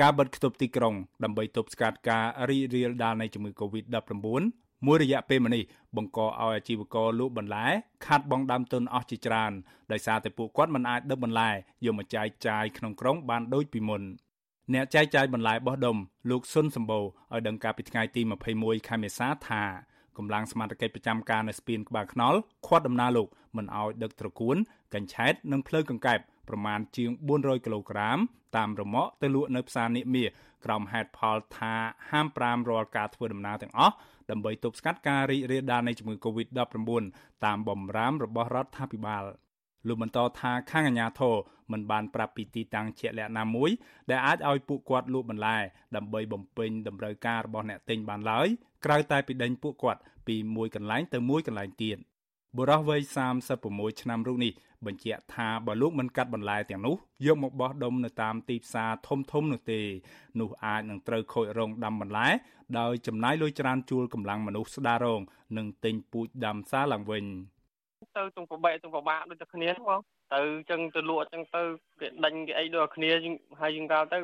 ការបិទគប់ទីក្រុងដើម្បីទប់ស្កាត់ការរីករាលដាលនៃជំងឺ Covid-19 មួយរយៈពេលមកនេះបង្កឲ្យអាជីវករលក់បន្លែខាត់បងដើមទុនអស់ជាច្រើនដោយសារតែពួកគាត់មិនអាចដឹកបន្លែយកមកចាយចាយក្នុងក្រុងបានដូចពីមុនអ្នកចែកចាយបន្លែបោះដុំលោកស៊ុនសម្បូរឲ្យដឹងការពីថ្ងៃទី21ខែមេសាថា កម្លាំងសមត្ថកិច្ចប្រចាំការនៅស្ពានក្បាលខ្នល់ខាត់ដំណើរលោកមិនឲ្យដឹកត្រកួនកញ្ឆែតនិងភ្លើកង្កែបប្រមាណជាង400គីឡូក្រាមតាមរមាក់ទៅលក់នៅផ្សារនាគមាក្រោមហេតុផលថាហាម5រាល់ការធ្វើដំណើរទាំងអស់ដើម្បីទប់ស្កាត់ការរីករាលដាលនៃជំងឺ Covid-19 តាមបំរាមរបស់រដ្ឋាភិបាល លោកបន្តថាខាងអាជ្ញាធរមិនបានប្រាប់ពីទីតាំងជាក់លាក់ណាមួយ ដែលអាចឲ្យពួកគាត់លក់បន្លែដើម្បីបំពេញតម្រូវការរបស់អ្នកទិញបានឡើយក្រៅតែពីដេញពួកគាត់ពីមួយកន្លែងទៅមួយកន្លែងទៀតបុរសវ័យ36ឆ្នាំរូបនេះបញ្ជាក់ថាបើលោកមិនកាត់បន្លែទាំងនោះយកមកបោះដុំនៅតាមទីផ្សារធំធំនោះទេនោះអាចនឹងត្រូវខូចរងដាំបន្លែដោយចំណាយលុយច្រើនជួលកម្លាំងមនុស្សស្ដាររង និងទិញពូជដាំសារឡើងវិញ ទៅទងប្របែកទងប្របាក់ដូចតែគ្នាហ្នឹងបងទៅចឹងទៅលក់ចឹងទៅគេដេញគេអីដូចគ្នាហើយយើងកាលទៅ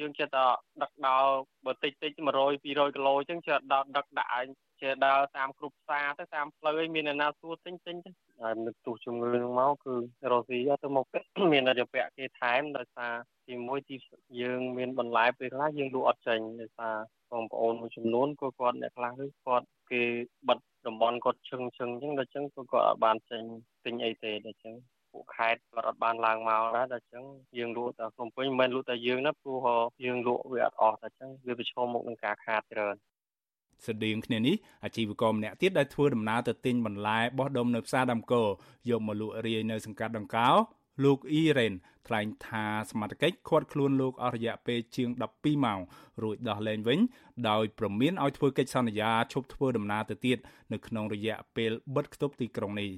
យើងចិត្តតែដឹកដល់បើតិចតិច100 200គីឡូចឹងចិត្តដល់ដឹកដាក់ជាដើរតាមគ្រប់ផ្សារទៅតាមផ្លូវឯងមានអ្នកណាសួរទិញទិញទៅហើយនឹកទុះជំងឺនឹងមកគឺរស់ស៊ីទៅមកមានរយៈគេថែមដោយសារទីមួយទីយើងមានបន្លែពេលខ្លះយើងលក់អត់ចេញដោយសារបងប្អូនមួយចំនួនក៏គាត់អ្នកខ្លះគឺគាត់ គេបិទតំបន់គាត់ឈឹងឈឹងអញ្ចឹងដល់អញ្ចឹងគាត់អត់បានចេញទិញអីទេដល់អញ្ចឹងពួកខេត្តគាត់អត់បានឡើងមកដែរដល់អញ្ចឹងយើងលក់តែភ្នំពេញមិនមែនលក់តែយើងណាព្រោះយើងលក់វាអត់អស់តែអញ្ចឹងវាប្រឈមមុខនឹងការខាតច្រើនស្តៀងគ្នានេះអាជីវករម្នាក់ទៀតដែលធ្វើដំណើរទៅទិញបន្លែបោះដុំនៅផ្សារដំកោយកមកលក់រាយនៅសង្កាត់ដង្កោ លោកអ៊ីរ៉េនថ្លែងថាសមត្ថកិច្ចឃាត់ខ្លួនលោកអស់រយៈពេលជាង12ម៉ោងរួចដោះលែងវិញ ដោយប្រមានឲ្យធ្វើកិច្ចសន្យាឈប់ធ្វើដំណើរទៅទៀតនៅក្នុងរយៈពេលបិទគប់ទីក្រុងនេះ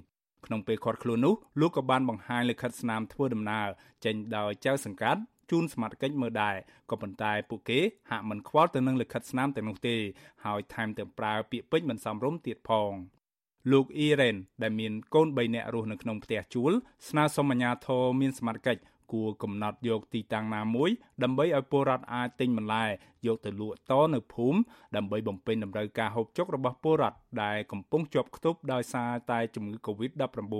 ក្នុងពេលឃាត់ខ្លួននោះលោកក៏បានបង្ហាញលិខិតស្នាមធ្វើដំណើរចេញដោយចៅសង្កាត់ជូនសមត្ថកិច្ចមើលដែរក៏ប៉ុន្តែពួកគេហាក់មិនខ្វល់ទៅនឹងលិខិតស្នាមទាំងនោះទេ ហើយថែមទាំងប្រើពាក្យពេចន៍មិនសមរម្យទៀតផង លោកអ៊ីរ៉េនដែលមានកូន3នាក់រស់នៅក្នុងផ្ទះជួលស្នើសុំអាជ្ញាធរមានសមត្ថកិច្ច គួរកំណត់យកទីតាំងណាមួយ ដើម្បីឲ្យពលរដ្ឋអាចទិញបន្លែយកទៅលក់តនៅភូមិដើម្បីបំពេញតម្រូវការហូបចុករបស់ពលរដ្ឋដែលកំពុងជាប់ខ្ទប់ដោយសារតែជំងឺ Covid-19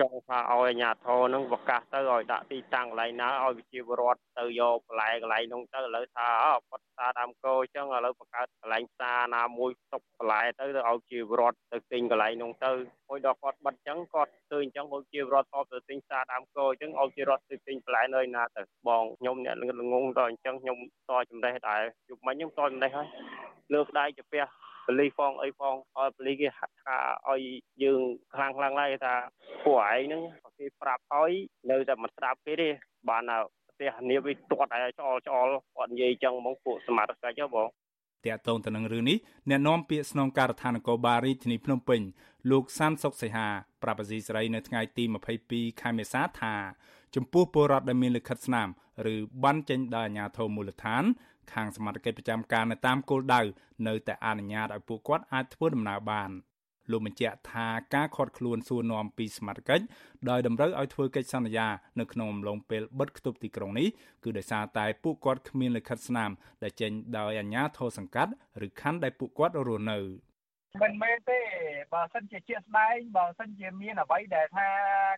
ចង់ថាឲ្យអាជ្ញាធរនឹងប្រកាសទៅឲ្យដាក់ទីតាំងកន្លែងណាឲ្យវិជាពលរដ្ឋទៅយកបន្លែកន្លែងនោះទៅឥឡូវថាអត់ផ្សារដើមកោអញ្ចឹងឥឡូវបង្កើតកន្លែងផ្សារណាមួយទុកបន្លែទៅទៅឲ្យជាពលរដ្ឋទៅទិញកន្លែងនោះទៅហើយដល់គាត់បិទអញ្ចឹងគាត់ឃើញអញ្ចឹងឲ្យជាពលរដ្ឋតបទៅទិញផ្សារដើមកោអញ្ចឹងឲ្យជារដ្ឋទៅទិញបន្លែនៅណាទៅបងខ្ញុំអ្នកល្ងងដល់អញ្ចឹងខ្ញុំតចំណេះដែរជប់មិញខ្ញុំតចំណេះហើយលើស្ដាយជាផ្ទះបលីផងអីផងឲ្យបលីគេហាត់ថាឲ្យយើងខ្លាំងខ្លាំងឡើយថាពួកឯងហ្នឹងគេប្រាប់ហើយនៅតែមិនស្ដាប់គេទេបានផ្ទះនាវាទាត់ឲ្យឆ្អល់ឆ្អល់គាត់និយាយចឹងហ្មងពួកសមត្ថកិច្ចហ៎បង តកតងទៅនឹងរឿងនេះអ្នកនាំពាក្យស្នងការដ្ឋាននគរបាលរាជធានីភ្នំពេញលោកសានសុកសីហាប្រាប់អាស៊ីសេរីនៅថ្ងៃទី22ខែមេសាថាចំពោះពលរដ្ឋដែលមានលិខិតស្នាមឬបានចេញដោយអាជ្ញាធរមូលដ្ឋាន ខាងសមាជិកប្រចាំការនៅតាមគោលដៅនៅតែអនុញ្ញាតឲ្យពួកគាត់អាចធ្វើដំណើរបាន លោកបញ្ជាក់ថាការខាត់ខ្លួនសួរនាំពីសមាជិកដោយតម្រូវឲ្យធ្វើកិច្ចសន្យានៅក្នុងអំឡុងពេលបិទគប់ទីក្រុងនេះគឺដោយសារតែពួកគាត់គ្មានលិខិតស្នាមដែលចេញដោយអាជ្ញាធរសង្កាត់ឬខណ្ឌដែលពួកគាត់រស់នៅ មិនមែនទេបើសិនជាជាក់ស្ដែងបើសិនជាមានអ្វីដែលថា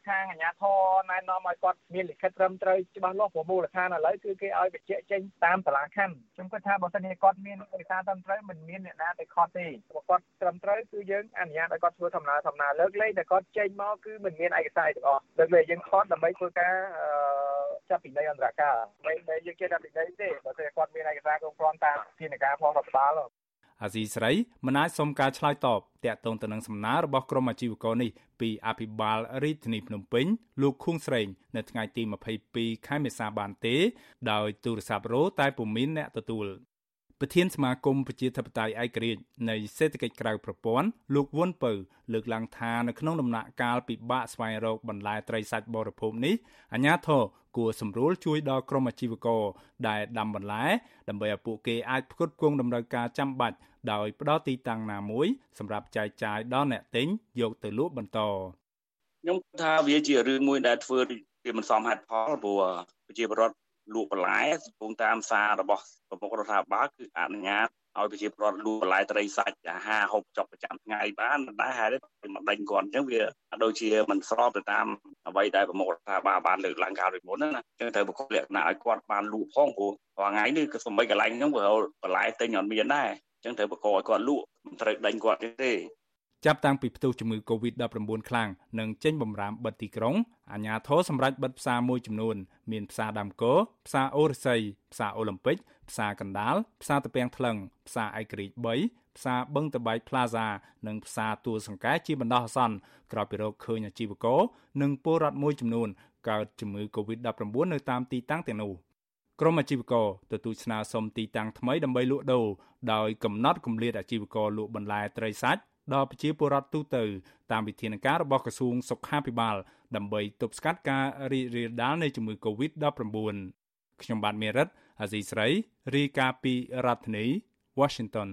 ខាងអាជ្ញាធរណែនាំឲ្យគាត់មានលិខិតត្រឹមត្រូវច្បាស់លាស់ព្រោះមូលដ្ឋានឥឡូវគឺគេឲ្យបញ្ជាក់ចេញតាមសាលាខណ្ឌខ្ញុំគិតថាបើសិនជាគាត់មានឯកសារត្រឹមត្រូវមិនមានអ្នកណាទៅខត់ទេបើគាត់ត្រឹមត្រូវគឺយើងអនុញ្ញាតឲ្យគាត់ធ្វើដំណើរដំណើរលើកលែងតែគាត់ចេញមកគឺមិនមានឯកសារទាំងអស់លើកលែងយើងខត់ដើម្បីធ្វើការចាប់ពីនៃអន្តរការមិនមែនយើងចេះតែពីនៃទេបើតែគាត់មានឯកសារគ្រប់គ្រាន់តាមធានាការផងរដ្ឋបាល អាស៊ីស្រីមិនអាចសុំការឆ្លើយតបតាក់ទងទៅនឹងសំណើរបស់ក្រុមអាជីវករនេះពីអភិបាលរាជធានីភ្នំពេញលោកខួងស្រេង នៅថ្ងៃទី22ខែមេសាបានទេ ដោយទូរស័ព្ទរោតែពុំមានអ្នកទទួលប្រធានសមាគមប្រជាធិបតេយ្យឯករាជ្យនៃសេដ្ឋកិច្ចក្រៅប្រព័ន្ធលោកវុនពៅលើកឡើងថានៅក្នុងដំណាក់កាលពិបាកស្វែងរកបន្លែត្រីសាច់បរិភោគនេះអាជ្ញាធរ គួរសម្រួលជួយដល់ក្រុមអាជីវករដែលដាំបន្លែដើម្បីឲ្យពួកគេអាចផ្គត់ផ្គង់តម្រូវការចាំបាច់ដោយផ្ដល់ទីតាំងណាមួយសម្រាប់ចែកចាយដល់អ្នកទិញយកទៅលក់បន្តខ្ញុំថាវាជារឿងមួយដែលធ្វើវាមិនសមហេតុផលព្រោះប្រជាពលរដ្ឋលក់បន្លែកំពុងតាមសាររបស់ប្រមុខរដ្ឋាភិបាលគឺអនុញ្ញាតឲ្យប្រជាពលរដ្ឋលក់បន្លែត្រីសាច់អាហារហូបចុកប្រចាំថ្ងៃបានមិនដែរហើយមិនដេញគាត់អញ្ចឹងវាដូចជាមិនស្របទៅតាម អ្វីដែលប្រមុខរដ្ឋាភិបាលបានលើកឡើងកាលពីមុនណាអញ្ចឹងត្រូវបកលក្ខណៈឲ្យគាត់បានលក់ផងព្រោះរាល់ថ្ងៃនេះក៏សម្បីកន្លែងហ្នឹងវាបន្លែទិញអត់មានដែរអញ្ចឹងត្រូវបកឲ្យគាត់លក់មិនត្រូវដេញគាត់ទេចាប់តាំងពីផ្ទុះជំងឺ Covid-19 ខ្លាំងនិងចេញបំរាមបិទទីក្រុងអាជ្ញាធរសម្រេចបិទផ្សារមួយចំនួន មានផ្សារដើមគោផ្សារអូរស័យផ្សារអូឡ িম্প ិកផ្សារកណ្ដាលផ្សារតពាំងថ្លឹងផ្សារឯករាជ្យ3 ផ្សារបឹងតបែក Plaza និងផ្សារទួលសង្កែជាបណ្ដោះអាសន្នក្រោយពីរកឃើញអាជីវករនិងពលរដ្ឋមួយចំនួនកើតជំងឺ Covid-19 នៅតាមទីតាំងទាំងនោះក្រមអាជីវករទទូចស្នើសុំទីតាំងថ្មីដើម្បីលក់ដូរដោយកំណត់គម្លាតអាជីវករលក់បន្លែត្រីសាច់ដល់ប្រជាពលរដ្ឋទូទៅតាមវិធានការរបស់ក្រសួងសុខាភិបាល ដើម្បីទប់ស្កាត់ការរីករាលដាលនៃជំងឺ Covid-19 ខ្ញុំបាទមេរិតអាស៊ីស្រីរាយការណ៍ពីរដ្ឋធានី Washington